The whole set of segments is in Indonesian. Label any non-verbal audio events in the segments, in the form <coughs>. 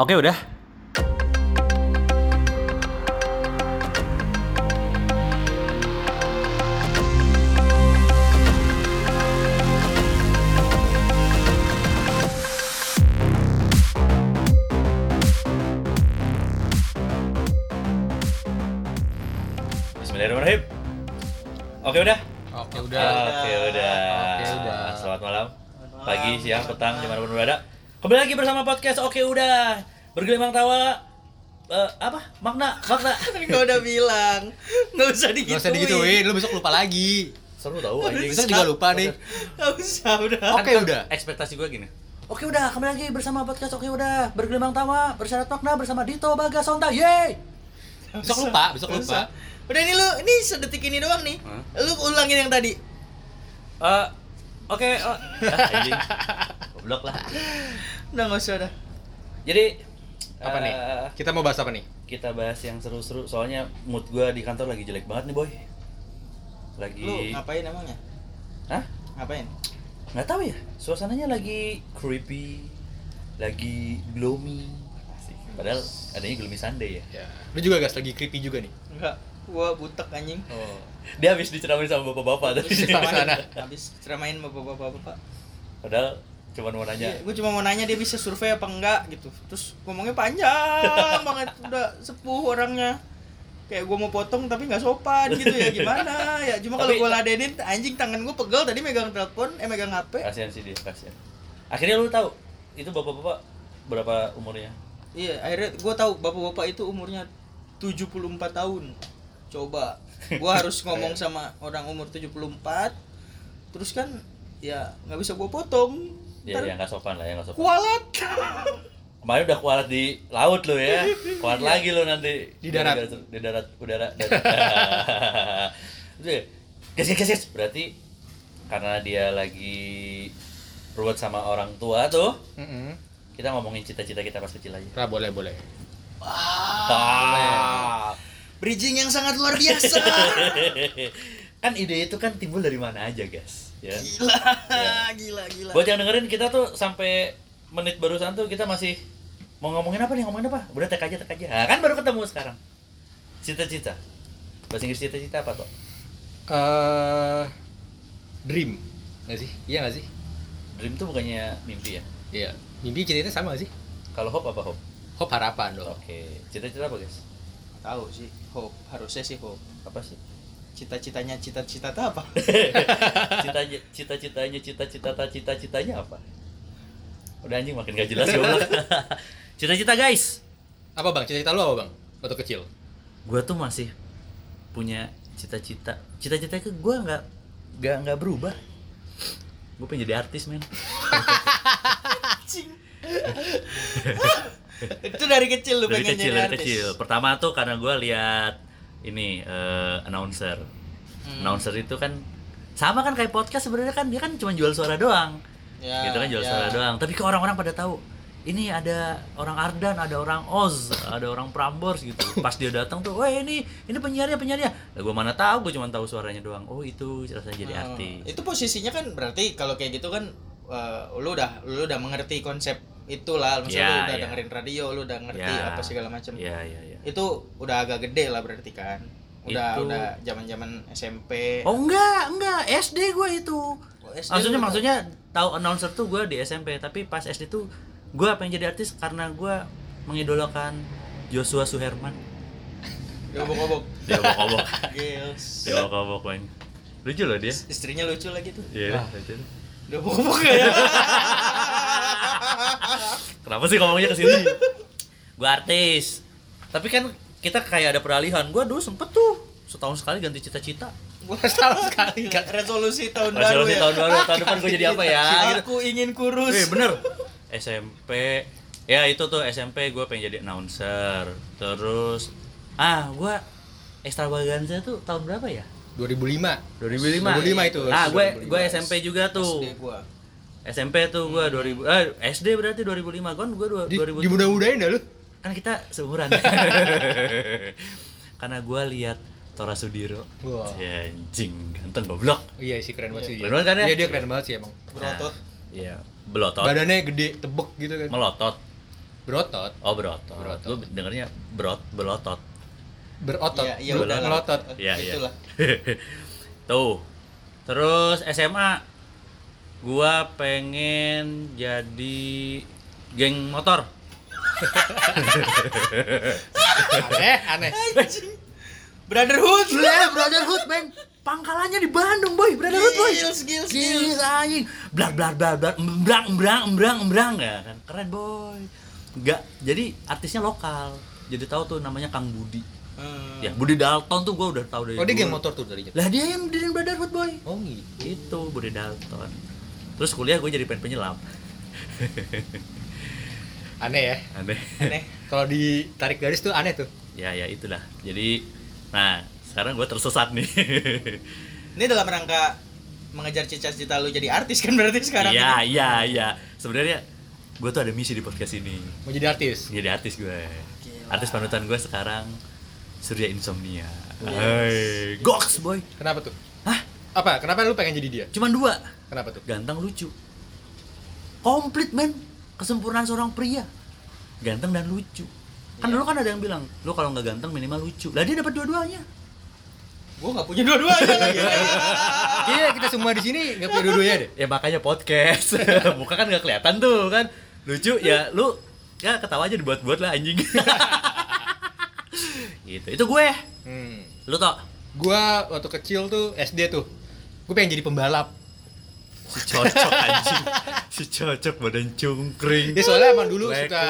Oke udah. Bismillahirrahmanirrahim. Oke udah. Oke udah. Oke udah. Oke, udah. Selamat malam. Pagi, siang, petang, di mana pun berada. Kembali lagi bersama podcast Oke udah. Bergelimang tawa. Eh, apa? Makna, makna. <laughs> Kan gua udah bilang nggak usah digituin. Gak usah digituin, lu besok lupa lagi. Seru tau anjing. Besok juga lupa deh. Nggak usah udah. Oke udah. Ekspektasi gue gini. Oke udah, kembali lagi bersama podcast Oke udah. Bergelimang tawa, bersyarat makna bersama Dito Bagasonta. Yeay. Besok lupa, besok Nggak lupa. usah. Udah ini lu, ini sedetik ini doang nih. Hah? Lu ulangin yang tadi. Eh, oke, oh. Ah, <laughs> anjing. Goblok lah. Udah nggak usah dah. Jadi Apa nih? eh, Kita mau bahas apa nih? kita bahas yang seru-seru soalnya mood gua di kantor lagi jelek banget nih boy lagi Lu ngapain emangnya? Hah? Ngapain? nggak tahu ya suasananya lagi creepy lagi gloomy padahal adanya gloomy Sunday ya Ya. Lu juga gas lagi creepy juga nih. Enggak. Gua butek anjing. Oh. dia habis diceramain sama bapak-bapak tadi <laughs> Habis Sama sana. Habis ceramain sama bapak-bapak. padahal cuma mau nanya. Iya, gue cuma mau nanya dia bisa survei apa enggak gitu. Terus ngomongnya panjang <laughs> banget udah sepuh orangnya. Kayak gue mau potong tapi nggak sopan gitu ya. Gimana? Ya cuma kalau gue ladenin anjing tangan gue pegel tadi megang telepon eh megang HP kasihan sih dia kasihan akhirnya lu tahu itu bapak-bapak berapa umurnya? Iya akhirnya gue tahu bapak-bapak itu umurnya 74 tahun. Coba gue harus <laughs> ngomong sama orang umur 74 terus kan ya nggak bisa gue potong ya Ntar ya nggak sopan lah ya nggak sopan. Kualat. Kemarin udah kualat di laut lo ya. Kualat lagi lo nanti. Di darat. di darat udara. <laughs> Darat Udah, guys guys guys berarti karena dia lagi ruwet sama orang tua tuh Mm-mm. kita ngomongin cita-cita kita pas kecil aja. Nah, boleh, boleh. Ah. bridging yang sangat luar biasa. <laughs> Kan ide itu kan timbul dari mana aja guys ya. Gila Ya. gila gila. Buat yang dengerin kita tuh sampai menit barusan tuh kita masih mau ngomongin apa nih? Ngomongin apa? Udah tek aja tek aja. Nah, kan baru ketemu sekarang. Cita-cita. Bahasa Inggris cita-cita apa tuh Eh dream. Nggak sih? Iya nggak sih? dream tuh bukannya mimpi ya? Iya. Mimpi ceritanya sama nggak sih? kalau hope apa hope? Hope harapan dong. oke. Cita-cita apa guys? Tahu sih. Hope. Harusnya sih hope. Apa sih cita-citanya cita-cita tuh apa? <laughs> Cita cita-citanya cita-cita cita-citanya apa? Udah anjing makin gak jelas goblok. <laughs> Cita-cita guys. Apa bang? Cita-cita lu apa bang? Waktu kecil. gue tuh masih punya cita-cita. Cita-cita ke gue nggak nggak nggak berubah. Gue pengen jadi artis men. <laughs> Itu dari kecil lu dari pengen kecil jadi dari artis. kecil. Pertama tuh karena gue lihat ini eh, announcer. Hmm. announcer itu kan sama kan kayak podcast sebenarnya kan dia kan cuma jual suara doang. Ya, gitu kan jual ya. suara doang. Tapi kok orang-orang pada tahu ini ada orang Ardan ada orang Oz ada orang Prambors gitu. <laughs> Pas dia datang tuh wah ini ini penyiarnya penyiarnya. Lah gue mana tahu gue cuma tahu suaranya doang. Oh itu rasanya jadi Hmm. artis. Itu posisinya kan berarti kalau kayak gitu kan eh, lu udah lu udah mengerti konsep itulah maksudnya Ya, lu udah ya. dengerin radio lu udah ngerti Ya. apa segala macam Iya iya iya. itu udah agak gede lah berarti kan udah Itu- udah zaman zaman SMP Oh enggak, enggak, SD gue itu. Oh, SD maksudnya lu maksudnya tahu announcer tuh gue di SMP, tapi pas SD tuh gue pengen jadi artis karena gue mengidolakan Joshua Suherman. <laughs> dia obok-obok Dia obok-obok. <laughs> Gils. Dia obok-obok main. Lucu loh dia. istrinya lucu lagi tuh Iya, Ah. lucu. dia obok-obok ya <laughs> Kenapa sih ngomongnya ke sini? gue artis. Tapi kan kita kayak ada peralihan. Gue dulu sempet tuh setahun sekali ganti cita-cita. gua tahu sekali kan resolusi tahun baru Resolusi ya tahun baru, tahun depan gue jadi apa ya? Gitu. aku ingin kurus Eh bener SMP Ya itu tuh SMP gue pengen jadi announcer Terus Ah gue Extravaganza tuh tahun berapa ya? 2005. 2005 2005 itu. Ah gue 2005. gue SMP juga tuh SD gua SMP tuh gue 2000 eh SD berarti 2005 kan gue Di, 2000 dimudah-mudahin dah lu. kan kita seumuran karena gue lihat Tora Sudiro Wah. ya, anjing ganteng goblok Iya sih keren banget sih. dia. Keren banget kan ya? Iya dia keren banget sih emang. berotot Iya, belotot, Badannya gede, tebek gitu kan. melotot. berotot Oh berotot. Berotot. Gue dengernya berot belotot. berotot Iya, iya, melotot Iya iya. Itulah. <laughs> Tuh. Terus SMA gua pengen jadi geng motor. aneh aneh Brotherhood. Ya, Brotherhood, men. Pangkalannya di Bandung, boy. Brotherhood, boy. Gils, Gils, gils. anjing. Blar blar blar blar embrang embrang embrang embrang ya kan. Keren, boy. Enggak, jadi artisnya lokal. Jadi tahu tuh namanya Kang Budi. Hmm. Ya, Budi Dalton tuh gua udah tahu dari oh dia geng motor tuh tadinya Lah dia yang diriin Brotherhood, boy. oh gitu Itu Budi Dalton. Terus kuliah gue jadi pengen penyelam. <laughs> aneh ya Aneh. Aneh. kalau ditarik garis tuh aneh tuh ya ya itulah. Jadi nah, sekarang gue tersesat nih. <laughs> Ini dalam rangka mengejar cita-cita lu jadi artis kan berarti sekarang. Iya, iya, iya. Sebenarnya gue tuh ada misi di podcast ini. mau jadi artis Jadi artis gue. Gila. Artis panutan gue sekarang Surya Insomnia. Yes. Hai, goks boy. kenapa tuh? Apa kenapa lu pengen jadi dia Cuman dua. kenapa tuh Ganteng lucu. Komplit men. Kesempurnaan seorang pria. Ganteng dan lucu. Kan Iya. dulu kan ada yang bilang, lu kalau nggak ganteng minimal lucu. Lah dia dapat dua-duanya. Gua nggak punya dua-duanya lagi. <laughs> Iya kita semua di sini nggak punya dua-duanya deh Ya makanya podcast. <laughs> Muka kan nggak kelihatan tuh kan. Lucu ya lu ya ketawa aja dibuat-buat lah anjing. <laughs> gitu. Itu gue. hmm. Lu tau gua waktu kecil tuh SD tuh gue pengen jadi pembalap si cocok anjing. Si cocok badan cungkring. dia soalnya emang dulu Leko. suka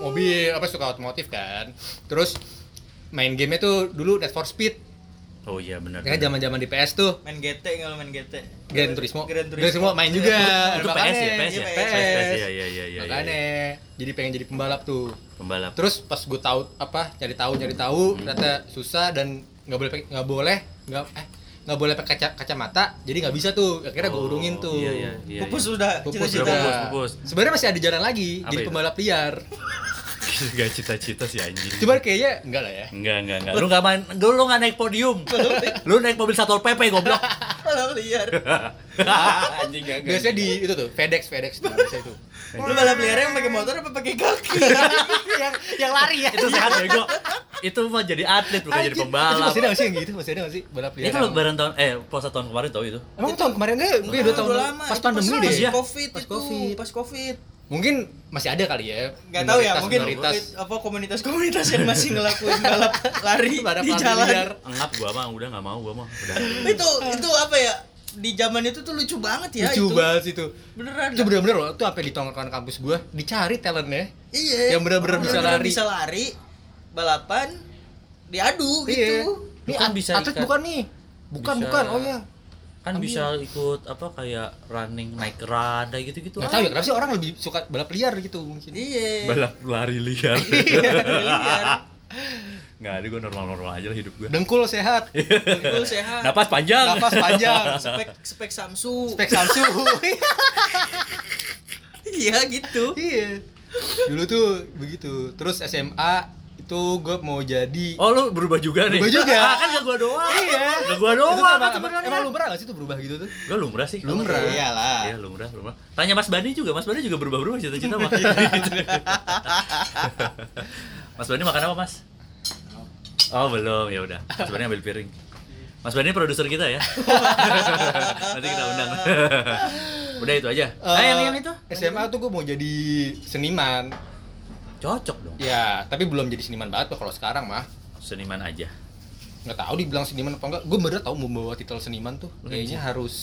mobil apa suka otomotif kan terus main gamenya tuh dulu Need for Speed Oh iya benar. kan zaman zaman di PS tuh main GT lu main GT? Gran Turismo Gran Gran Turismo main juga Itu PS ya, PS ya. iya, PS, PS. PS, iya iya iya iya. makanya jadi pengen jadi pembalap tuh Pembalap. terus pas gue tahu apa cari tahu cari tahu ternyata susah dan nggak boleh nggak boleh nggak eh nggak boleh pakai kaca kacamata jadi nggak bisa tuh akhirnya gue Oh, urungin tuh Iya iya iya. Pupus iya. udah Pupus cita-cita. udah pupus, pupus. sebenarnya masih ada jalan lagi Apa jadi itu? pembalap liar <laughs> Gak cita-cita sih anjing. cuman kayaknya enggak lah ya Enggak, enggak, enggak. Lu enggak main, lu, lu enggak naik podium. <laughs> lu naik mobil Satpol PP goblok. Kalau liar. <laughs> anjing enggak. biasanya di itu tuh FedEx FedEx tuh biasanya itu Lu balap liar yang pakai motor apa pakai kaki? <laughs> yang yang lari ya itu sehat bego. Itu mah jadi atlet bukan jadi pembalap. masih ada nggak sih yang gitu masih ada nggak sih balap liar Itu lebaran tahun eh puasa tahun kemarin tau itu. emang tahun kemarin enggak gue udah tahun lama. pas Itu pandemi pas deh Iya. Covid Pas itu, Covid. pas Covid. Mungkin masih ada kali ya Gak tahu ya, mungkin minoritas apa komunitas-komunitas yang masih ngelakuin balap <laughs> lari Balap di jalan. liar. Engap gua mah udah enggak mau gua mah. Udah. Itu itu apa ya? Di zaman itu tuh lucu banget ya lucu itu. banget itu Beneran. itu bener-bener loh itu sampai di tongkrongan kampus gua dicari talentnya Iya. Yang bener-bener bisa lari. Bisa lari, balapan, diadu iya gitu. ini Bukan bisa atlet ikat. bukan nih bukan Bisa. bukan oh ya Kan Ambil. bisa ikut apa kayak running naik rada gitu-gitu. nggak tahu ya kenapa sih orang lebih suka balap liar gitu mungkin Iya. Balap lari liar. <laughs> liar. Enggak ada gua normal-normal aja lah hidup gua. dengkul sehat <laughs> Dengkul sehat. Napas panjang. napas panjang <laughs> Spek spek Samsu. spek Samsu Iya gitu. iya dulu tuh begitu terus SMA itu gue mau jadi Oh lu berubah juga nih? Berubah juga. Ah, kan gak gua doang Iya. Gak Itu doang kan sebenarnya emang lumrah gak sih tuh berubah gitu tuh? Gua lumrah sih Lumrah. Iyalah. Iya lumrah, lumrah Tanya Mas Bani juga, Mas Bani juga berubah-berubah cita-cita mah <laughs> Mas Bani makan apa mas? Oh belum, ya udah. Mas Bani ambil piring Mas Bani produser kita ya <laughs> Nanti kita undang Udah itu aja Ah yang, yang itu? SMA tuh gue mau jadi seniman. Cocok dong Ya, tapi belum jadi seniman banget tuh kalau sekarang mah. Seniman aja Nggak tahu dibilang seniman apa enggak. Gue bener tau membawa titel seniman tuh. Kayaknya harus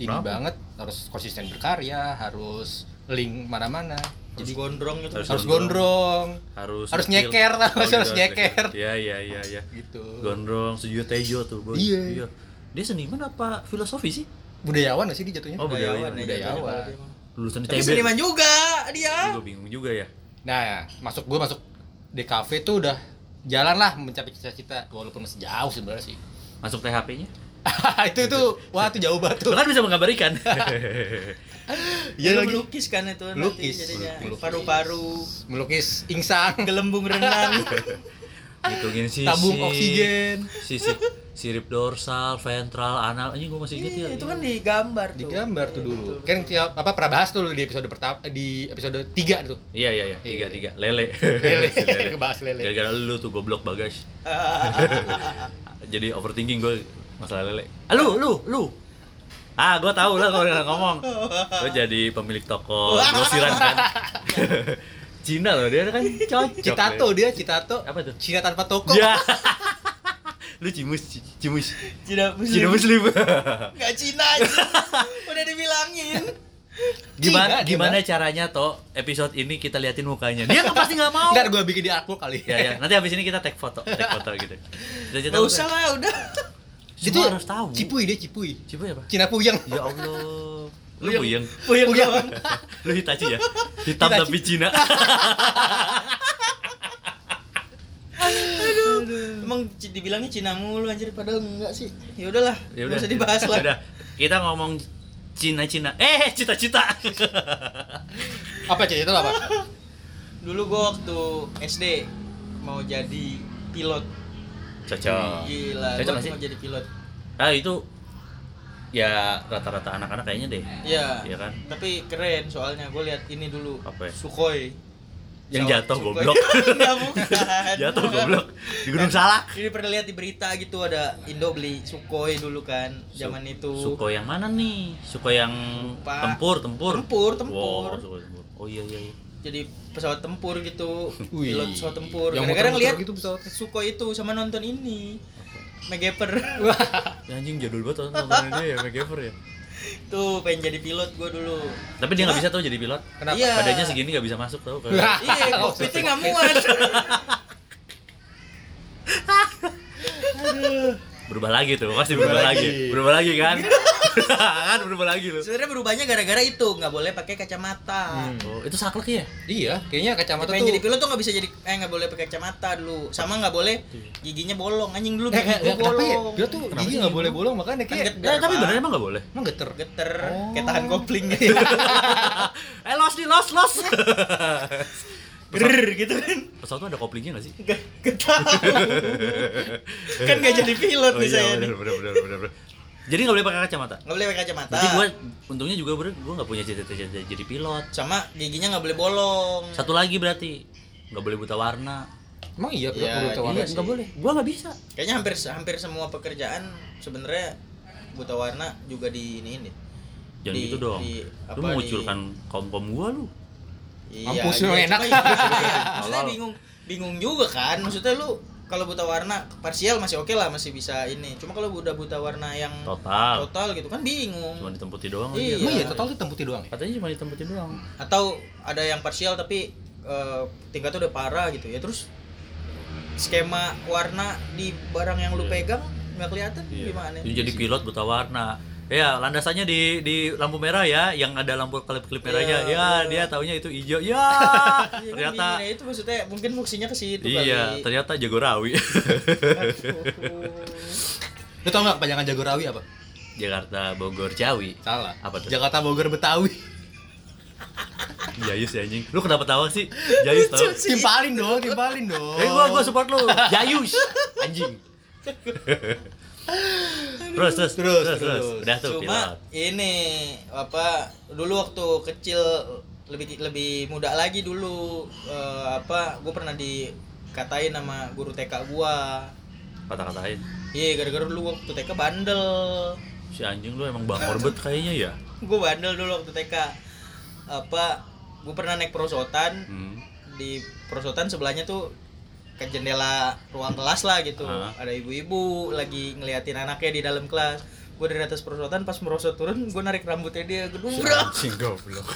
ini banget, harus konsisten berkarya, harus link mana-mana. Jadi Jadi gondrong gitu. Harus harus gondrong, Harus Harus skill. nyeker, sih? Oh, Harus gitu, nyeker. Iya iya iya iya gitu. Gondrong, Sujiyo Tejo tuh boy. Iya. Dia seniman apa filosofi sih? Budayawan gak sih dia jatuhnya? Oh, budayawan, ya, budayawan. jatuhnya kalau dia mah. Lulusan Tapi ITB seniman juga dia. Gue bingung juga ya Nah, masuk gue masuk DKV tuh udah jalan lah mencapai cita-cita walaupun masih jauh sebenarnya sih. Masuk THP-nya? <laughs> itu itu wah itu jauh banget tuh. Kan bisa menggambar ikan <laughs> Iya Lu lagi melukis kan itu nanti Melukis, jadinya melukis. paru-paru, melukis insang, gelembung renang. <laughs> Ngitungin sisi tabung oksigen. Sisi sirip dorsal, ventral, anal. Anjing gua masih inget ya. Iya, itu kan digambar tuh. digambar tuh dulu kan tiap apa pernah bahas tuh di episode pertama di episode 3 tuh Iya iya iya, tiga tiga lele. Lele. <laughs> Si Ngebahas lele. Gara-gara lu tuh goblok bagas. <laughs> Jadi overthinking gue masalah lele. Ah, lu lu lu. Ah, gue tahu lah kalau udah ngomong. Gue jadi pemilik toko grosiran kan. <laughs> Cina loh dia kan cocok. Citato dia Citato Apa tuh? Cina tanpa toko Ya. Lu cimus ci- cimus. <laughs> Cina Cina muslim. muslim. Enggak Cina aja. Udah dibilangin. gimana Cina, gimana caranya toh episode ini kita liatin mukanya. Dia kan pasti nggak mau. ntar gue bikin di artwork kali Ya ya, nanti habis ini kita take foto, take foto gitu. Enggak lu usah lah, udah. Semua itu harus tahu. Cipuy dia Cipuy Cipu ya, Pak? Cina puyeng Ya Allah. Lu Puyeng. puyeng. Puyeng. <laughs> Lu Hitachi ya? Hitam Hitachi. tapi Cina. <laughs> Emang ci- dibilangnya Cina mulu anjir padahal enggak sih. Ya udahlah, ya enggak usah dibahas <laughs> lah. Udah. Kita ngomong Cina-Cina. Eh, cita-cita. <laughs> apa Cina itu apa Dulu gua waktu SD mau jadi pilot. Cocok. Gila, Cocok gua mau jadi pilot. Ah, itu ya rata-rata anak-anak kayaknya deh. Iya. Iya kan? Tapi keren soalnya gue lihat ini dulu. Apa ya? Sukhoi. Yang Pesawat jatuh Sukhoi. goblok. <laughs> Enggak bukan. Jatuh goblok di Gunung Salak. Ini pernah lihat di berita gitu ada Indo beli Sukhoi dulu kan zaman itu. Suko yang mana nih? Suko yang Lupa. tempur, tempur. Tempur, tempur. Wow, Sukhoi tempur. Oh iya iya. iya. Jadi pesawat tempur gitu. Pilot pesawat tempur. Yang Kadang-kadang muter-muter lihat gitu pesawatnya. Sukhoi itu sama nonton ini. Megaper. Ya, anjing jadul banget nontonin dia ya, MacGyver ya. Tuh pengen jadi pilot gua dulu. Tapi dia nggak bisa tuh jadi pilot. Kenapa? Iya. Badannya segini nggak bisa masuk tau. Iya, <laughs> kokpitnya nggak muat. <laughs> berubah lagi tuh pasti berubah Berubah lagi. lagi. berubah lagi kan? <laughs> Kan berubah lagi lu Sebenarnya berubahnya gara-gara itu nggak boleh pakai kacamata. oh itu saklek ya? Iya kayaknya kacamata tuh jadi pilot tuh nggak bisa jadi eh nggak boleh pakai kacamata dulu. Sama nggak boleh giginya bolong. Anjing dulu eh, gigi eh, gua kenapa ya? bolong. Dia tuh Kenapa gigi nggak boleh bolong makanya Kan kayak get- Eh, tapi benernya emang nggak boleh? Emang geter. Geter. Oh. kayak tahan kopling. Gitu <laughs> <laughs> eh los nih los los ger gitu kan. pesawat tuh ada koplingnya nggak sih? Gak, gak tahu. Kan gak jadi pilot oh nih iya saya bener nih. bener bener bener bener. jadi nggak boleh pakai kacamata? Nggak boleh pakai kacamata. Berarti gue untungnya juga bener gue nggak punya cita-cita jadi pilot. Sama giginya nggak boleh bolong. Satu lagi berarti nggak boleh buta warna. Emang iya Iya, perlu tahu iya warna? sih. nggak boleh. Gue nggak bisa. Kayaknya hampir hampir semua pekerjaan sebenarnya buta warna juga di ini ini. Jangan Di- gitu dong. di- lu apa, mengucurkan kaum kaum gue lu Mampus lu, iya, enak. cuma iya, <laughs> maksudnya bingung bingung juga kan. Maksudnya lu kalau buta warna parsial masih oke lah masih bisa ini. Cuma kalau udah buta warna yang total. total gitu kan bingung. Cuma ditemputi doang Iya. emang iya total putih doang ya? Katanya cuma ditemputi doang. Atau ada yang parsial tapi eh, tingkatnya udah parah gitu ya. Terus skema warna di barang yang lu Iya. pegang nggak kelihatan? Gimana? Jadi jadi pilot buta warna. Ya, landasannya di di lampu merah ya, yang ada lampu klip-klip merahnya. Iya, ya, iya. dia taunya itu hijau. Ya, <laughs> Iya kan ternyata ya, itu maksudnya mungkin fungsinya ke situ iya, kali. ternyata Jagorawi. lu tau nggak kepanjangan Jagorawi apa Jakarta Bogor Ciawi. salah Apa tuh? Jakarta Bogor Betawi Jayus ya anjing. Lu kenapa tawa sih? Jayus tau. timpalin dong timpalin dong Eh gua gua support lu. Jayus. Anjing. <laughs> terus, terus, terus, terus, terus. Udah tuh Cuma pilot. ini apa dulu waktu kecil lebih lebih muda lagi dulu eh, apa gue pernah dikatain sama guru TK gua Kata-katain. iya gara-gara dulu waktu TK bandel Si anjing lu emang bangor bet kayaknya ya. gue bandel dulu waktu TK apa gue pernah naik perosotan Hmm. di perosotan sebelahnya tuh ke jendela ruang kelas lah gitu Ah. ada ibu-ibu lagi ngeliatin anaknya di dalam kelas gue dari atas perosotan pas merosot turun gue narik rambutnya dia gedubrak anjing goblok.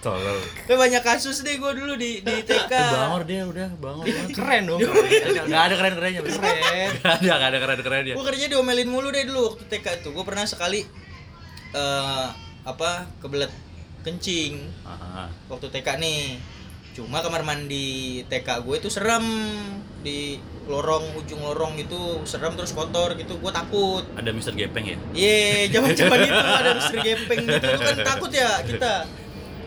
Tolol. Kayak banyak kasus deh gue dulu di di TK. Eh, bangor dia udah bangor banget. keren dong Gak ada keren-kerennya Keren. Gak ada, gak ada keren-kerennya Gue kerja diomelin mulu deh dulu waktu TK tuh. Gue pernah sekali eh apa kebelet kencing Ah, waktu TK nih. Cuma kamar mandi TK gue itu serem. Di lorong ujung lorong gitu serem terus kotor gitu. Gue takut. Ada Mister Gepeng ya? Iya, <laughs> zaman zaman itu ada Mister Gepeng gitu. Lu kan takut ya kita.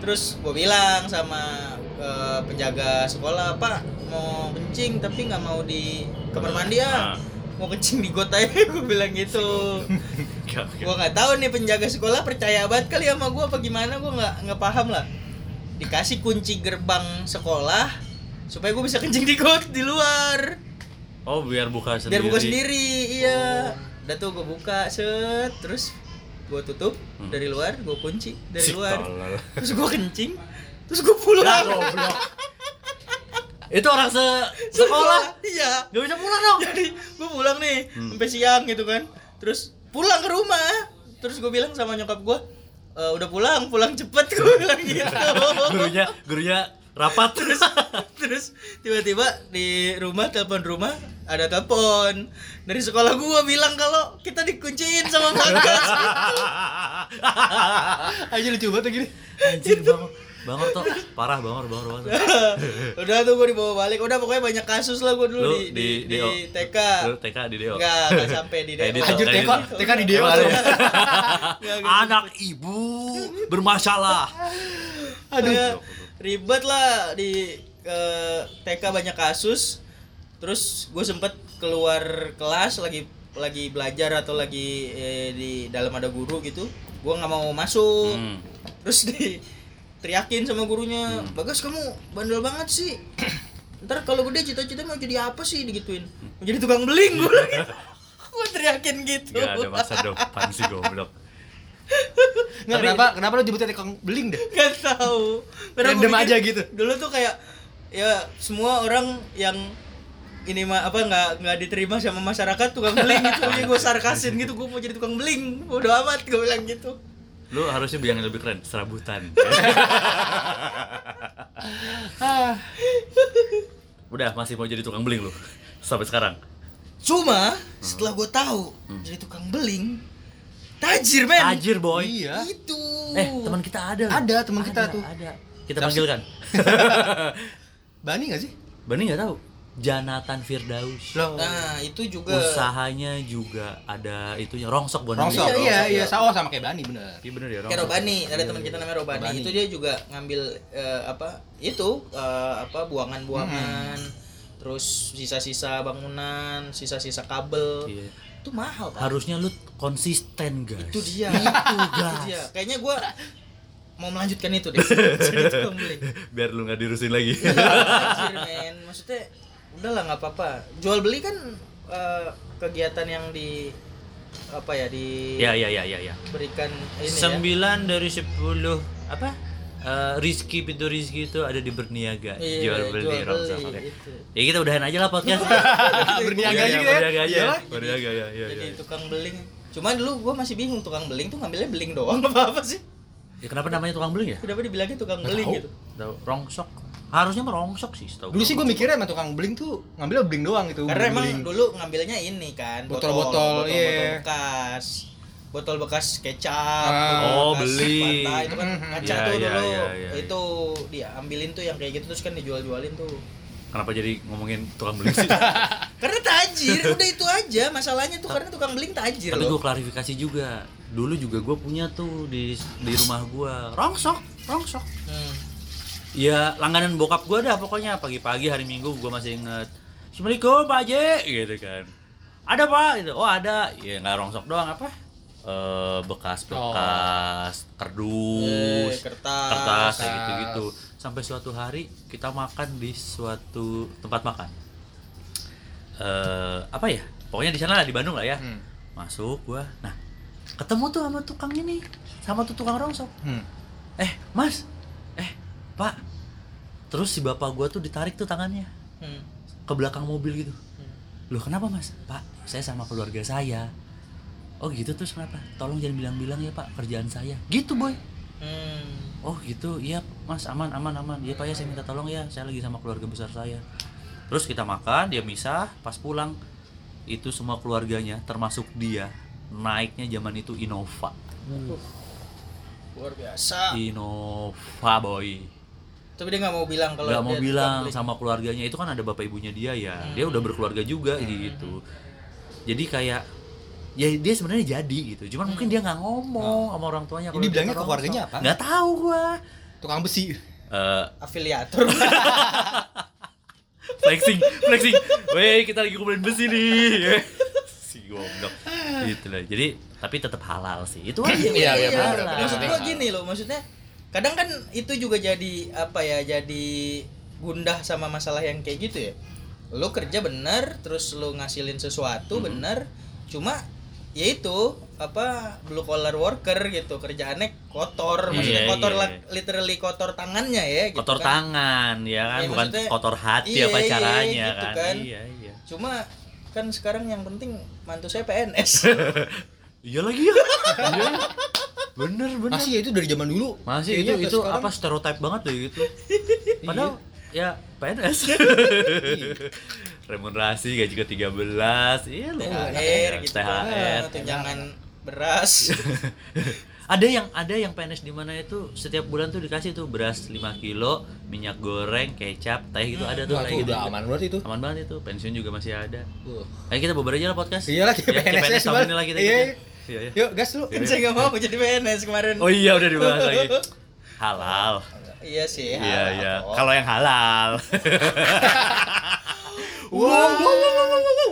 Terus gue bilang sama eh, penjaga sekolah, Pak mau kencing tapi nggak mau di kamar mandi ya. Ah. mau kencing di got aja gue bilang gitu. Gua nggak tahu nih penjaga sekolah percaya banget kali sama gua apa gimana. Gua nggak nggak paham lah dikasih kunci gerbang sekolah supaya gua bisa kencing di got di luar Oh biar buka sendiri. biar buka sendiri iya udah tuh gua buka set terus gua tutup Hmm. dari luar gua kunci dari luar tolol. terus gua kencing terus gua Ya, pulang goblok. Itu orang se sekolah iya Gak bisa pulang dong. jadi gue pulang nih Hmm. sampai siang gitu kan terus pulang ke rumah terus gue bilang sama nyokap gue "E, udah pulang pulang cepet gue <laughs> bilang gitu. Gurunya gurunya rapat. Terus terus tiba-tiba di rumah telepon rumah ada telepon. Dari sekolah gue bilang kalau kita dikunciin sama Bagas <laughs> Aja lucu banget gini. Anjir bang Bangor tuh parah bangor bangor bangor. <laughs> udah tuh gue dibawa balik udah pokoknya banyak kasus lah gue dulu Lu di, di, di di. TK Lu TK di Deo. Enggak, enggak <laughs> sampai di Anjir, kayak TK, TK di Deo. <laughs> Anak ibu bermasalah. Aduh. ribet lah di TK banyak kasus. Terus gue sempet keluar kelas lagi lagi belajar atau lagi eh, di dalam ada guru gitu. Gue nggak mau masuk. Hmm. Terus di teriakin sama gurunya, Hmm. Bagas kamu bandel banget sih. <clears throat> Ntar kalau gede cita-cita mau jadi apa sih digituin? Mau jadi tukang beling gue. <laughs> gue teriakin gitu. Gak ada masa depan sih goblok. <laughs> Nggak, Tapi- kenapa kenapa lu jemputnya tukang beling deh? Gak tahu. Random aja gitu. Dulu tuh kayak ya semua orang yang ini mah apa nggak nggak diterima sama masyarakat tukang beling gitu <laughs> jadi gue sarkasin gitu gue mau jadi tukang beling bodo amat gue bilang gitu Lu harusnya bilang yang lebih keren, serabutan. <laughs> Udah masih mau jadi tukang beling lu sampai sekarang. cuma setelah gue tahu jadi tukang beling tajir men Tajir boy. Iya. itu Eh, teman kita ada. loh. Ada, teman kita Ada, tuh. Ada. Kita panggilkan. <laughs> Bani gak sih? Bani nggak tahu. Janatan Firdaus. Loh. nah itu juga Usahanya juga ada itunya rongsok bukan Rongsok. Iya, Iya, iya, iya. Sama sama kayak Bani bener. Iya bener ya Kayak rongsok. Robani, ada teman kita namanya Robani. Robani. Itu dia juga ngambil eh, apa? Itu eh, apa buangan-buangan. Terus sisa-sisa bangunan, sisa-sisa kabel. Iya. Itu mahal, Pak. Harusnya lu konsisten, guys. Itu dia. Itu, Itu guys. dia. Kayaknya gua mau melanjutkan itu deh. <laughs> Biar lu nggak dirusin lagi. Anjir, men. Maksudnya udahlah nggak apa-apa. Jual beli kan eh, kegiatan yang di apa ya di ya, ya, ya, ya, ya. berikan ini ya. Sembilan dari sepuluh apa? Eh, Rizky pintu Rizky itu ada di berniaga Iya, jual beli jual rongsok. beli, Oke. itu. Ya kita udahan aja lah podcast. <laughs> Berniaga Iya, juga iya, ya. Berniaga aja. Iyalah. Berniaga ya, ya, jadi ya. tukang beling cuma dulu gua masih bingung tukang beling tuh ngambilnya beling doang <laughs> apa apa sih Ya kenapa namanya tukang beling ya? kenapa dibilangnya tukang beling gitu Tahu, rongsok. Harusnya mah rongsok sih, setahu. Dulu sih gue mikirnya emang tukang beling tuh ngambilnya beling doang gitu. karena emang dulu ngambilnya ini kan Botol-botol, botol iya. bekas botol bekas kecap Ah. botol Oh, bekas beli. Fanta, itu kan Mhm. kaca Iya, tuh iya, dulu iya, iya. itu dia ambilin tuh yang kayak gitu terus kan dijual-jualin tuh Kenapa jadi ngomongin tukang beling sih? <laughs> karena tajir udah itu aja masalahnya tuh karena tukang beling tajir Tapi gue klarifikasi juga. Dulu juga gue punya tuh di di rumah gue rongsok, rongsok. Hmm. Ya langganan bokap gue dah pokoknya pagi-pagi hari Minggu gue masih inget. Assalamualaikum Pak Haji gitu kan. Ada Pak gitu. Oh ada. Ya nggak rongsok doang apa? Eh bekas-bekas kardus, Eh, kertas. kertas kayak Kertas. gitu-gitu. Sampai suatu hari kita makan di suatu tempat makan. Eh apa ya? Pokoknya di sana lah di Bandung lah ya. Hmm. Masuk gua. Nah, ketemu tuh sama tukang ini, sama tuh tukang rongsok. Hmm. Eh, Mas. Eh, Pak. Terus si bapak gua tuh ditarik tuh tangannya Hmm. ke belakang mobil gitu. Loh, kenapa, Mas? Pak, saya sama keluarga saya. Oh, gitu terus kenapa? Tolong jangan bilang-bilang ya, Pak, kerjaan saya. Gitu, Boy. Hmm. Oh, gitu. Iya, Mas, aman, aman, aman. Iya, Pak ya, saya minta tolong ya. Saya lagi sama keluarga besar saya. Terus kita makan, dia misah, pas pulang itu semua keluarganya termasuk dia naiknya zaman itu Innova. luar biasa Innova, boy. Tapi dia nggak mau bilang kalau nggak mau bilang beling. sama keluarganya. Itu kan ada bapak ibunya dia ya. Hmm. dia udah berkeluarga juga gitu. Jadi kayak ya dia sebenarnya jadi gitu. Cuman mungkin dia nggak ngomong sama orang tuanya Jadi bilangnya dia ke keluarganya apa? nggak tahu gua. Tukang besi. Eh, afiliator. <laughs> Flexing flexing. Weh kita lagi kumpulin besi nih. Goblok. Gitu lah. Jadi tapi tetap halal sih. Itu aja. Iya, iya, Iya, halal. benar. maksud gua gini loh. Maksudnya kadang kan itu juga jadi apa ya jadi gundah sama masalah yang kayak gitu ya lo kerja bener terus lo ngasilin sesuatu Mhm. bener cuma ya itu apa blue collar worker gitu kerjaannya kotor maksudnya Iya, kotor iya, lah- iya. literally kotor tangannya ya gitu kotor kan. tangan ya kan Iya, bukan kotor hati iya, apa iya, caranya gitu kan. kan. iya iya cuma kan sekarang yang penting mantu saya PNS <laughs> iya lagi ya <laughs> iya bener bener. Masih ya itu dari zaman dulu. masih itu Kayaknya itu sekarang- apa stereotip banget deh gitu. <laughs> Padahal ya PNS <laughs> <laughs> remunerasi gaji ke 13 iya loh THR gitu. THR tunjangan beras. Ada yang ada yang PNS di mana itu setiap bulan tuh dikasih tuh beras 5 kilo minyak goreng kecap teh gitu ada tuh Wah, kayak itu gitu. udah aman banget itu. aman banget itu pensiun juga masih ada. Uh. ayo kita bubar aja lah podcast Iyalah kita ya, PNS PNS tahun ini lah kita Iya, ikut iya. ya. iya. Iya Yuk, gas lu. kan saya nggak mau jadi PNS kemarin. Oh iya udah dibahas lagi. <laughs> Halal. Iya sih iya halal iya. Kok. kalau yang halal. <laughs> Wow wow wow wow wow wow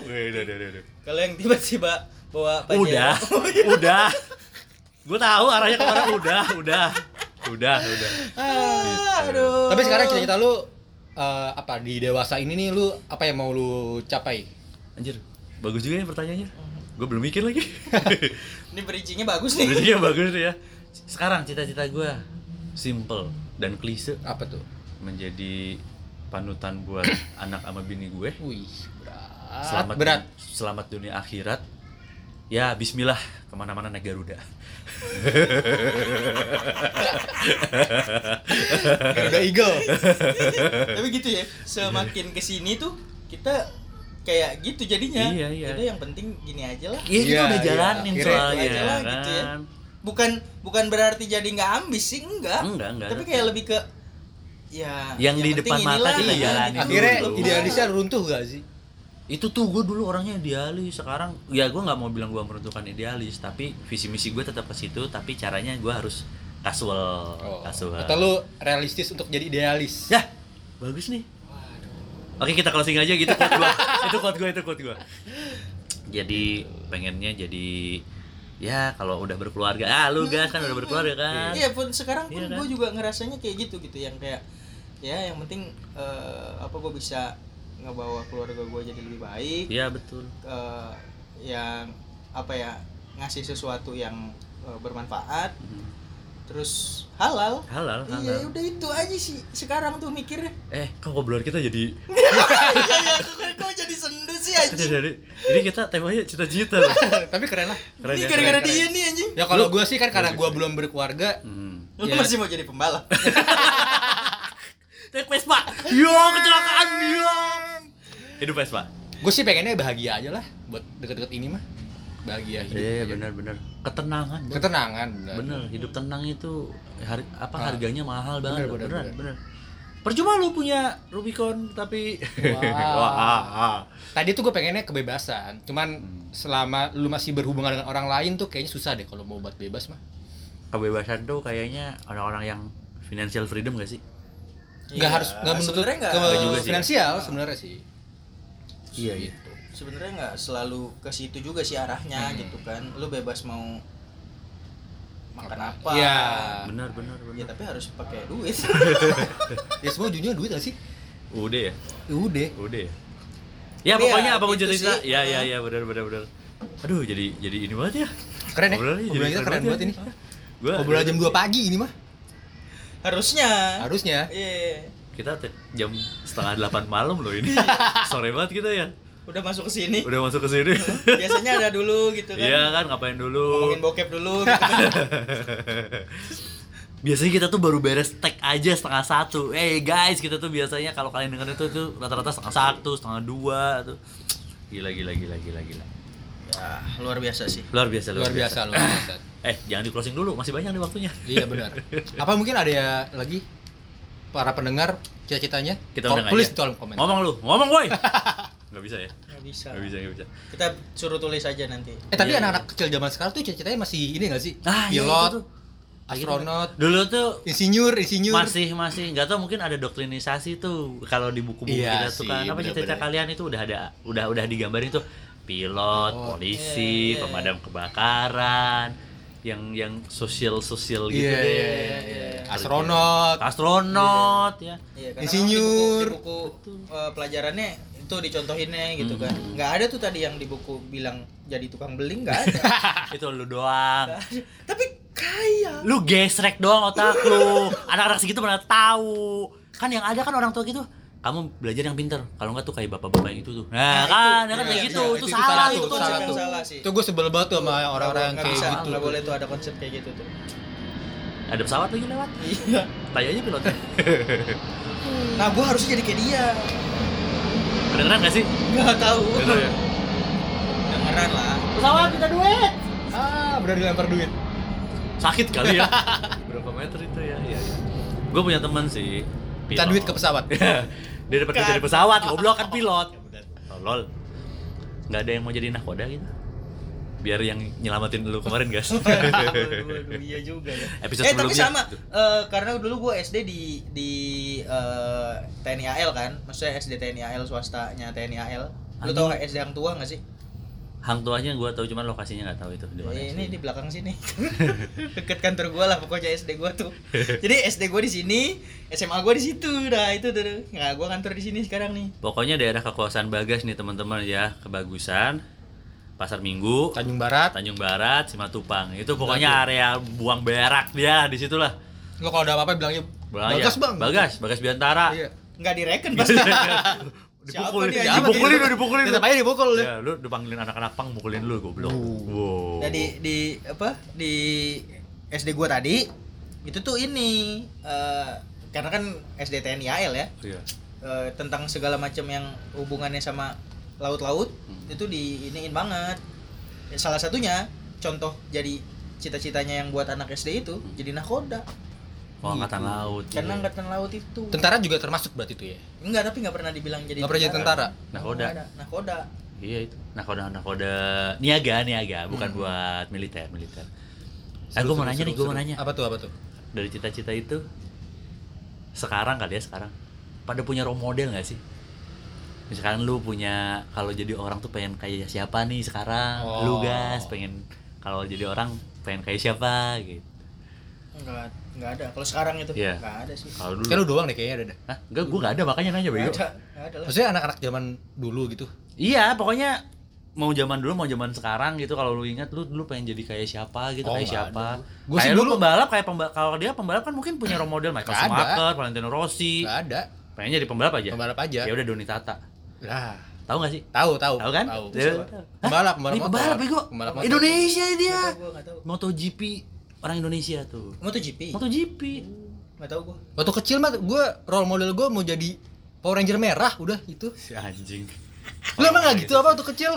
kalau yang tiba-tiba bawa pajero. Udah <laughs> udah. Gue tahu arahnya ke mana. Udah udah udah udah. Ah, aduh. Tapi sekarang cita-cita lu eh, apa di dewasa ini nih lu apa yang mau lu capai? anjir bagus juga ya pertanyaannya gue belum mikir lagi <laughs> ini bridgingnya bagus nih Berarti bagus tuh ya sekarang cita-cita gue simple dan klise Apa tuh? menjadi panutan buat <coughs> anak sama bini gue Wih, berat. selamat berat. selamat dunia akhirat ya Bismillah ke mana-mana naik Garuda Garuda Eagle. <laughs> tapi gitu ya semakin ke sini tuh kita kayak gitu jadinya Iya, iya. Udah, yang penting gini aja lah Iya kita Iya, udah iya. jalanin Akhirnya soalnya aja lah gitu ya. kan. bukan bukan berarti jadi nggak ambis sih enggak Enggak, enggak. tapi kayak lebih ke ya Yang di depan mata kita ya, jalanin. Akhirnya idealisnya runtuh gak sih? Itu tuh gue dulu orangnya idealis. Sekarang ya gue nggak mau bilang gue menentukan idealis, tapi visi misi gue tetap ke situ. Tapi caranya gue harus casual, casual. Oh. Atau lu realistis untuk jadi idealis? Ya, bagus nih. Oke kita closing aja gitu quote gua. <laughs> itu quote gue, itu quote gue. Jadi pengennya jadi ya kalau udah berkeluarga, ah lu gas kan udah berkeluarga kan. Iya pun sekarang pun Iya kan? gue juga ngerasanya kayak gitu gitu yang kayak ya yang penting eh, apa gue bisa ngebawa keluarga gue jadi lebih baik Iya betul. eh, yang apa ya ngasih sesuatu yang eh, bermanfaat Mhm. Terus halal Halal, iya halal. udah itu aja sih sekarang tuh mikirnya Eh, kok obrolan kita jadi <laughs> iya iya kok, kok jadi sendu sih anjing jadi ini kita temanya cita-cita. <laughs> Tapi keren lah. Keren ini ya, gara-gara keren, dia nih anjing Ya kalau gua sih kan karena gua belum berkeluarga, Hmm. lu Ya. masih mau jadi pembalap <laughs> Naik Vespa. Yo, kecelakaan yo. Hidup Vespa. gue sih pengennya bahagia aja lah buat deket-deket ini mah. Bahagia hidup. Iya, aja. benar-benar. Ketenangan. Bro. Ketenangan, benar. Bener, hidup tenang itu har- apa Ah. harganya mahal banget. Bener, bener, bener, bener. bener. Percuma lu punya Rubicon tapi Wah. <laughs> Wah, ah, ah. Tadi tuh gue pengennya kebebasan, cuman Hmm. selama lu masih berhubungan dengan orang lain tuh kayaknya susah deh kalau mau buat bebas mah. kebebasan tuh kayaknya orang-orang yang financial freedom gak sih? Nggak Iya, harus nggak menuntut ke Nggak juga finansial sebenarnya sih. Iya, iya. Sebenarnya nggak selalu ke situ juga sih arahnya Hmm. gitu kan lu bebas mau makan Apa? apa Iya. Bener, bener, ya tapi harus pakai duit <laughs> Ya semua ujungnya duit gak sih? Udah ya? Ya Udah. Udah ya? Ya Iya, pokoknya apa pun gitu cerita, sih. ya ya ya benar benar benar. Aduh jadi jadi ini banget ya. Keren ya? Obrolan kita keren banget ini. Gua Obrolan jam 2 pagi ini mah. harusnya Harusnya. iya Kita te- jam setengah delapan malam loh ini. <laughs> Sore banget kita ya. Udah masuk ke sini Udah masuk ke sini. <laughs> biasanya ada dulu gitu kan Iya kan ngapain dulu? ngomongin bokep dulu gitu kan. <laughs> Biasanya kita tuh baru beres tag aja setengah satu. Eh guys, kita tuh biasanya kalau kalian dengar itu tuh rata-rata setengah satu, setengah dua tuh. Gila gila gila gila gila. ya luar biasa sih Luar biasa Luar biasa, luar biasa. <coughs> Eh, jangan di closing dulu, masih banyak nih waktunya. Iya benar. <laughs> Apa mungkin ada ya lagi para pendengar cita-citanya? Kita tulis kolom komen. Ngomong lu, ngomong woi. Gak bisa ya? nggak bisa Gak bisa, gak bisa. kita suruh tulis aja nanti Eh tapi Iya, anak-anak kecil zaman sekarang tuh cita-citanya masih ini gak sih? Ah, iya, Pilot, tuh. astronot, Dulu tuh insinyur, insinyur. masih masih nggak tahu mungkin ada doktrinisasi tuh kalau di buku-buku Iya kita tuh kan apa cita-cita bener-bener. kalian itu udah ada udah udah digambarin tuh pilot, Oh. polisi, Iya, iya, pemadam kebakaran, yang yang sosial sosial gitu Iya, deh. iya, iya, iya. Astronot. Astronot ya. Iya, karena Insinyur. Di buku, di buku, eh, pelajarannya itu dicontohinnya gitu kan. Hmm. Nggak ada tuh tadi yang di buku bilang jadi tukang beling nggak ada. <laughs> Itu lu doang. Nggak. Tapi kaya. Lu gesrek doang otak lu. Anak-anak segitu mana tahu. Kan yang ada kan orang tua gitu. Kamu belajar yang pinter. Kalau enggak tuh kayak bapak-bapak yang itu tuh. Nah, kan, ya kan kayak gitu. iya, itu, itu salah itu. salah tuh. sih. Itu gue sebel banget tuh sama orang-orang yang nggak kayak bisa, gitu. nggak boleh tuh ada konsep kayak gitu tuh. Ada pesawat lagi lewat. Iya. Tayanya pilotnya. Nah, gua harusnya jadi kayak dia. Kedengeran gak sih? Nggak tahu. Dengar ya? Dengeran lah. Pesawat kita duit. Ah, benar dilempar duit. Sakit kali ya. <laughs> Berapa meter itu ya? Iya. Gue punya teman sih. Minta pilot. duit ke pesawat. Dia dapat kerja di Kan. pesawat, goblok kan <laughs> pilot. Tolol. Nggak ada yang mau jadi nahkoda gitu. Biar yang nyelamatin lu kemarin, guys. <laughs> waduh, waduh, iya juga ya. Episode eh tapi sebelumnya. sama eh, karena dulu gua SD di di eh, TNI AL kan, maksudnya SD TNI AL swastanya TNI AL. Lu tau SD yang tua nggak sih? Hang tuanya gue tahu cuman lokasinya nggak tahu itu di mana. Eh, ini di belakang sini. <laughs> Deket kantor gua lah pokoknya SD gua tuh. Jadi SD gua di sini, SMA gua di situ. Nah, itu tuh. Nggak, gua kantor di sini sekarang nih. Pokoknya daerah kekuasaan Bagas nih teman-teman ya, kebagusan. Pasar Minggu, Tanjung Barat. Tanjung Barat, Simatupang. Itu pokoknya area buang berak dia di situlah. Lo kalau ada apa-apa bilangnya Bagas, Bagas, Bang. Bagas, Bagas Biantara. Iya. Nggak direken <laughs> pasti. dipukulin, dia? Siapa dipukulin gitu? lu, dipukulin. Tetap aja dipukul lu. Ya, lu dipanggilin anak-anak pang mukulin lu goblok. Wow. Nah, di di apa? Di SD gua tadi itu tuh ini eh, karena kan SD TNI AL ya. Iya. eh, tentang segala macam yang hubungannya sama laut-laut Hmm. itu di iniin banget. Ya, salah satunya contoh jadi cita-citanya yang buat anak SD itu jadi nakoda. Oh, angkatan laut. Karena iya. angkatan laut itu. Tentara juga termasuk berarti itu ya. Enggak, tapi nggak pernah dibilang jadi Nggak pernah jadi tentara. Nakoda. Nakoda. Iya itu. Nakoda nakoda niaga niaga bukan Hmm. buat militer militer. Eh, Seru, gue mau seru, nanya nih, gue mau nanya. Apa tuh, apa tuh? Dari cita-cita itu sekarang kali ya sekarang pada punya role model nggak sih? Misalkan lu punya kalau jadi orang tuh pengen kayak siapa nih sekarang? Lu Oh. gas pengen kalau jadi orang pengen kayak siapa gitu. Enggak, enggak ada. Kalau sekarang itu Iya. enggak ada sih. Kalau dulu. Kayak lu doang deh kayaknya ada dah. Hah? Enggak, gue nggak ada makanya nanya Enggak bego. ada. Enggak ada lah. Maksudnya anak-anak zaman dulu gitu. Iya, pokoknya mau zaman dulu mau zaman sekarang gitu kalau lu ingat lu dulu pengen jadi kayak siapa gitu Oh, kayak nggak siapa ada. Gua sih kayak lu dulu- pembalap kayak pembalap kalau dia pembalap kan mungkin punya role model Michael Nggak ada. Schumacher Valentino Rossi Enggak ada. pengen jadi pembalap aja Pembalap aja. ya udah Doni Tata Lah, tahu nggak sih tahu, tahu. tahu kan Tahu. Dia- Pembalap, pembalap Ini motor. pembalap bego Pembalap motor. Indonesia dia Nggak tahu, gua enggak tahu. MotoGP orang Indonesia tuh MotoGP. MotoGP Enggak tahu gua. Waktu kecil mah gue role model gue mau jadi Power Ranger merah udah itu. si anjing Lu emang gak gitu apa waktu kecil?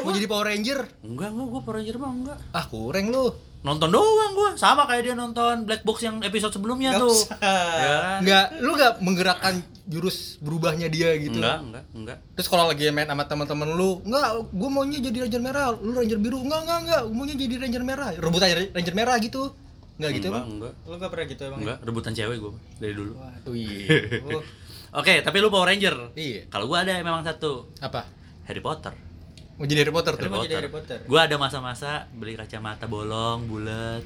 mau jadi Power Ranger? enggak enggak gua Power Ranger mah enggak Ah kurang lu. Nonton doang gua sama kayak dia nonton Black Box yang episode sebelumnya Nggak tuh usah. ya kan? Enggak, lu gak menggerakkan jurus berubahnya dia gitu. enggak enggak enggak Terus kalau lagi main sama teman-teman lu, enggak, gue maunya jadi ranger merah, lu ranger biru, enggak, enggak, enggak, gua maunya jadi ranger merah, rebutan ranger ranger merah gitu, enggak gitu enggak emang? enggak Lu enggak pernah gitu emang? enggak rebutan cewek gua dari dulu Wih, Oh, <laughs> Oke, tapi lu Power Ranger. iya, Kalau gua ada memang satu, apa? Harry Potter. Mau jadi Harry Potter tuh? mau jadi Harry Potter? Gua ada masa-masa beli kacamata bolong, bulat.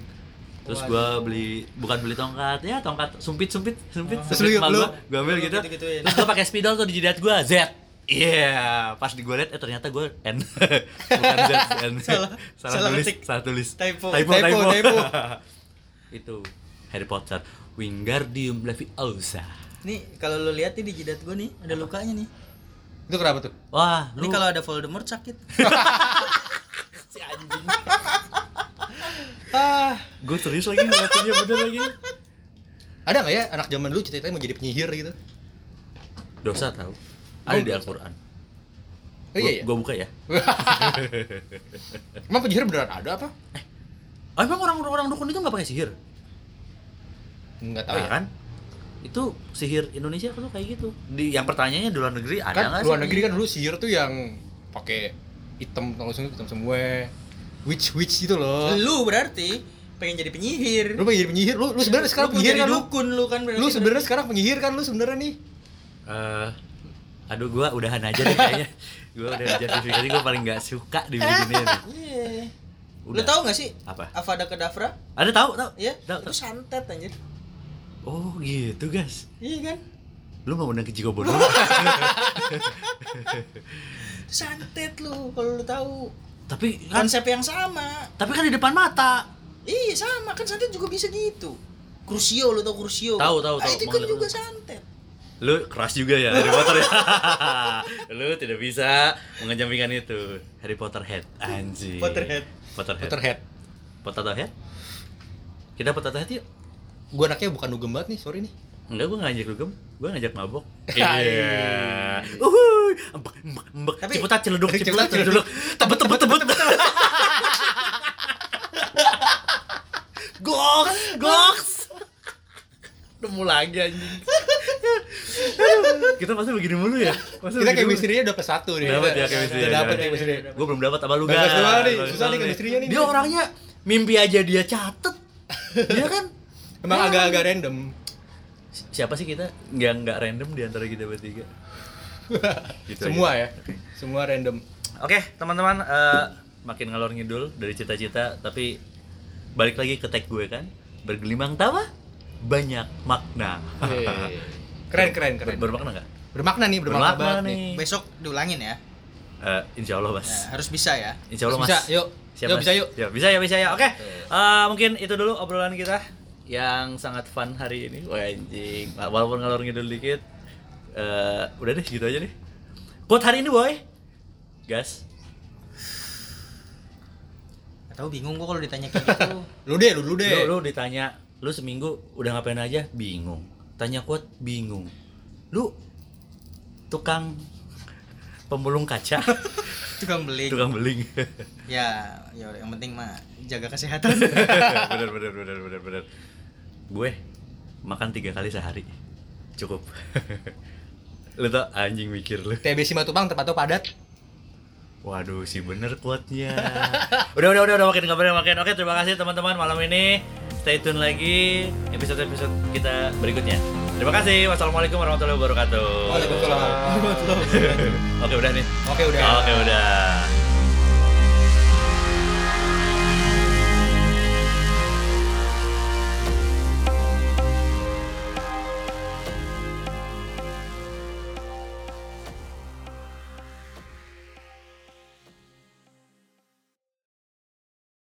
Terus gua Waduh. beli bukan beli tongkat, ya tongkat sumpit-sumpit, sumpit. Oh. Sumpit lu- emak lu- gua, gua ambil gitu. Terus gua pakai spidol tuh di jidat gua Z. Iya, pas di gua liat eh ternyata gua N. <laughs> bukan Z, N. <laughs> Salah- salah tulis, ketik. salah tulis. Typo. Typo, Typo, typo. typo. <laughs> Itu Harry Potter, Wingardium Leviosa. Nih, kalau lu lihat nih di jidat gua nih, ada lukanya nih. Itu kenapa tuh? Wah, Ini lu kalau ada Voldemort sakit. <laughs> si anjing. Ah, gue serius lagi ngeliatinnya bener lagi. ada nggak ya anak zaman dulu cita-citanya mau jadi penyihir gitu? Dosa tahu. Ada di Al-Qur'an. Oh iya, iya. Gua buka ya. <laughs> Emang penyihir beneran ada apa? Oh, emang orang-orang dukun itu nggak pakai sihir? Enggak tahu Nah, ya. kan? Itu sihir Indonesia tuh kayak gitu. Di yang pertanyaannya di luar negeri ada Kan nggak luar sih? negeri kan dulu sihir tuh yang pakai hitam langsung hitam semua. Witch witch gitu loh. Lu berarti pengen jadi penyihir. Lu pengen jadi penyihir? Lu lu sebenarnya sekarang Lu penyihir jadi kan lu? dukun lu kan berarti. Lu sebenarnya sekarang penyihir kan lu sebenarnya nih? Eh, Aduh, gua udahan aja deh kayaknya. <laughs> Gua udah justifikasi gua paling nggak suka di begini nih. Iya. Lu Udah. tahu gak sih? Apa? Avada Kedavra? Ada tahu, tahu? Iya, itu tahu. santet anjir. Oh, gitu, guys. Iya kan? Lu mau undang ke Jigobo dulu? <laughs> Santet lu kalau lu tahu. tapi kan Konsep yang sama. tapi kan di depan mata. Iya sama kan santet juga bisa gitu. Crucio lu tau Crucio? Tahu, tahu, Ah, tahu. itu kan juga santet. Lu keras juga ya Harry Potter ya. <laughs> lu tidak bisa mengejampingkan itu. Harry Potter head anjing. Potterhead. Potterhead. Potterhead. Potato head. Kita potato head yuk. Gue anaknya bukan dugem banget nih, sorry nih. Enggak, gua ngajak lu gem. Gua ngajak mabok. <laughs> Iya. Uhuy. Embek, embek, embek. Tapi- Ciputat celeduk, <laughs> ciputat celeduk. Tebet, tebet, tebet. <laughs> Goks, goks. Nemu lagi anjing. Kita pasti begini mulu ya. Pasti Kita chemistry-nya udah ke satu nih. Dapat ya chemistry. Udah dapet chemistry. Gue belum dapat sama lu Bagus susah nih chemistry-nya nih. Dia orangnya mimpi aja dia catet. Dia kan Emang Ya. agak-agak random. siapa sih kita nggak nggak random di antara kita bertiga <laughs> Gitu Semua aja. ya. Semua random. oke teman-teman eh, makin ngalor ngidul dari cita-cita tapi balik lagi ke tag gue kan bergelimang tawa banyak makna <laughs> Keren keren keren. Ber- bermakna nggak Bermakna nih, bermakna, bermakna banget nih. nih Besok diulangin ya. Eh, insya Allah mas Nah, harus bisa ya. insya Allah mas Bisa, yuk. Siap, yuk Mas? bisa yuk. Ya, bisa ya, bisa ya. Oke. Eh, mungkin itu dulu obrolan kita yang sangat fun hari ini. Wah, anjing. Walaupun ngalor ngidul dikit. eh udah deh, gitu aja deh. Quote hari ini, boy. Gas. Gak tahu bingung gua kalau ditanya kayak gitu. <laughs> Lu deh, lu dulu deh. Lu, lu ditanya, lu seminggu udah ngapain aja? Bingung. Tanya quote, bingung. Lu tukang pemulung kaca, <laughs> Tukang beli. tukang beling. Ya, ya yang penting mah jaga kesehatan. <laughs> bener, bener, bener, bener, bener. Gue makan tiga kali sehari. Cukup. <laughs> lu tau anjing mikir lu. TBC Matupang tempat tuh padat. Waduh, si bener quote-nya. <laughs> udah, udah, udah, udah makin kabarnya makin. Oke, terima kasih teman-teman malam ini. Stay tune lagi episode-episode kita berikutnya. Terima kasih. Wassalamualaikum warahmatullahi wabarakatuh. Waalaikumsalam. <laughs> Oke, udah nih. Oke udah. Oke, udah.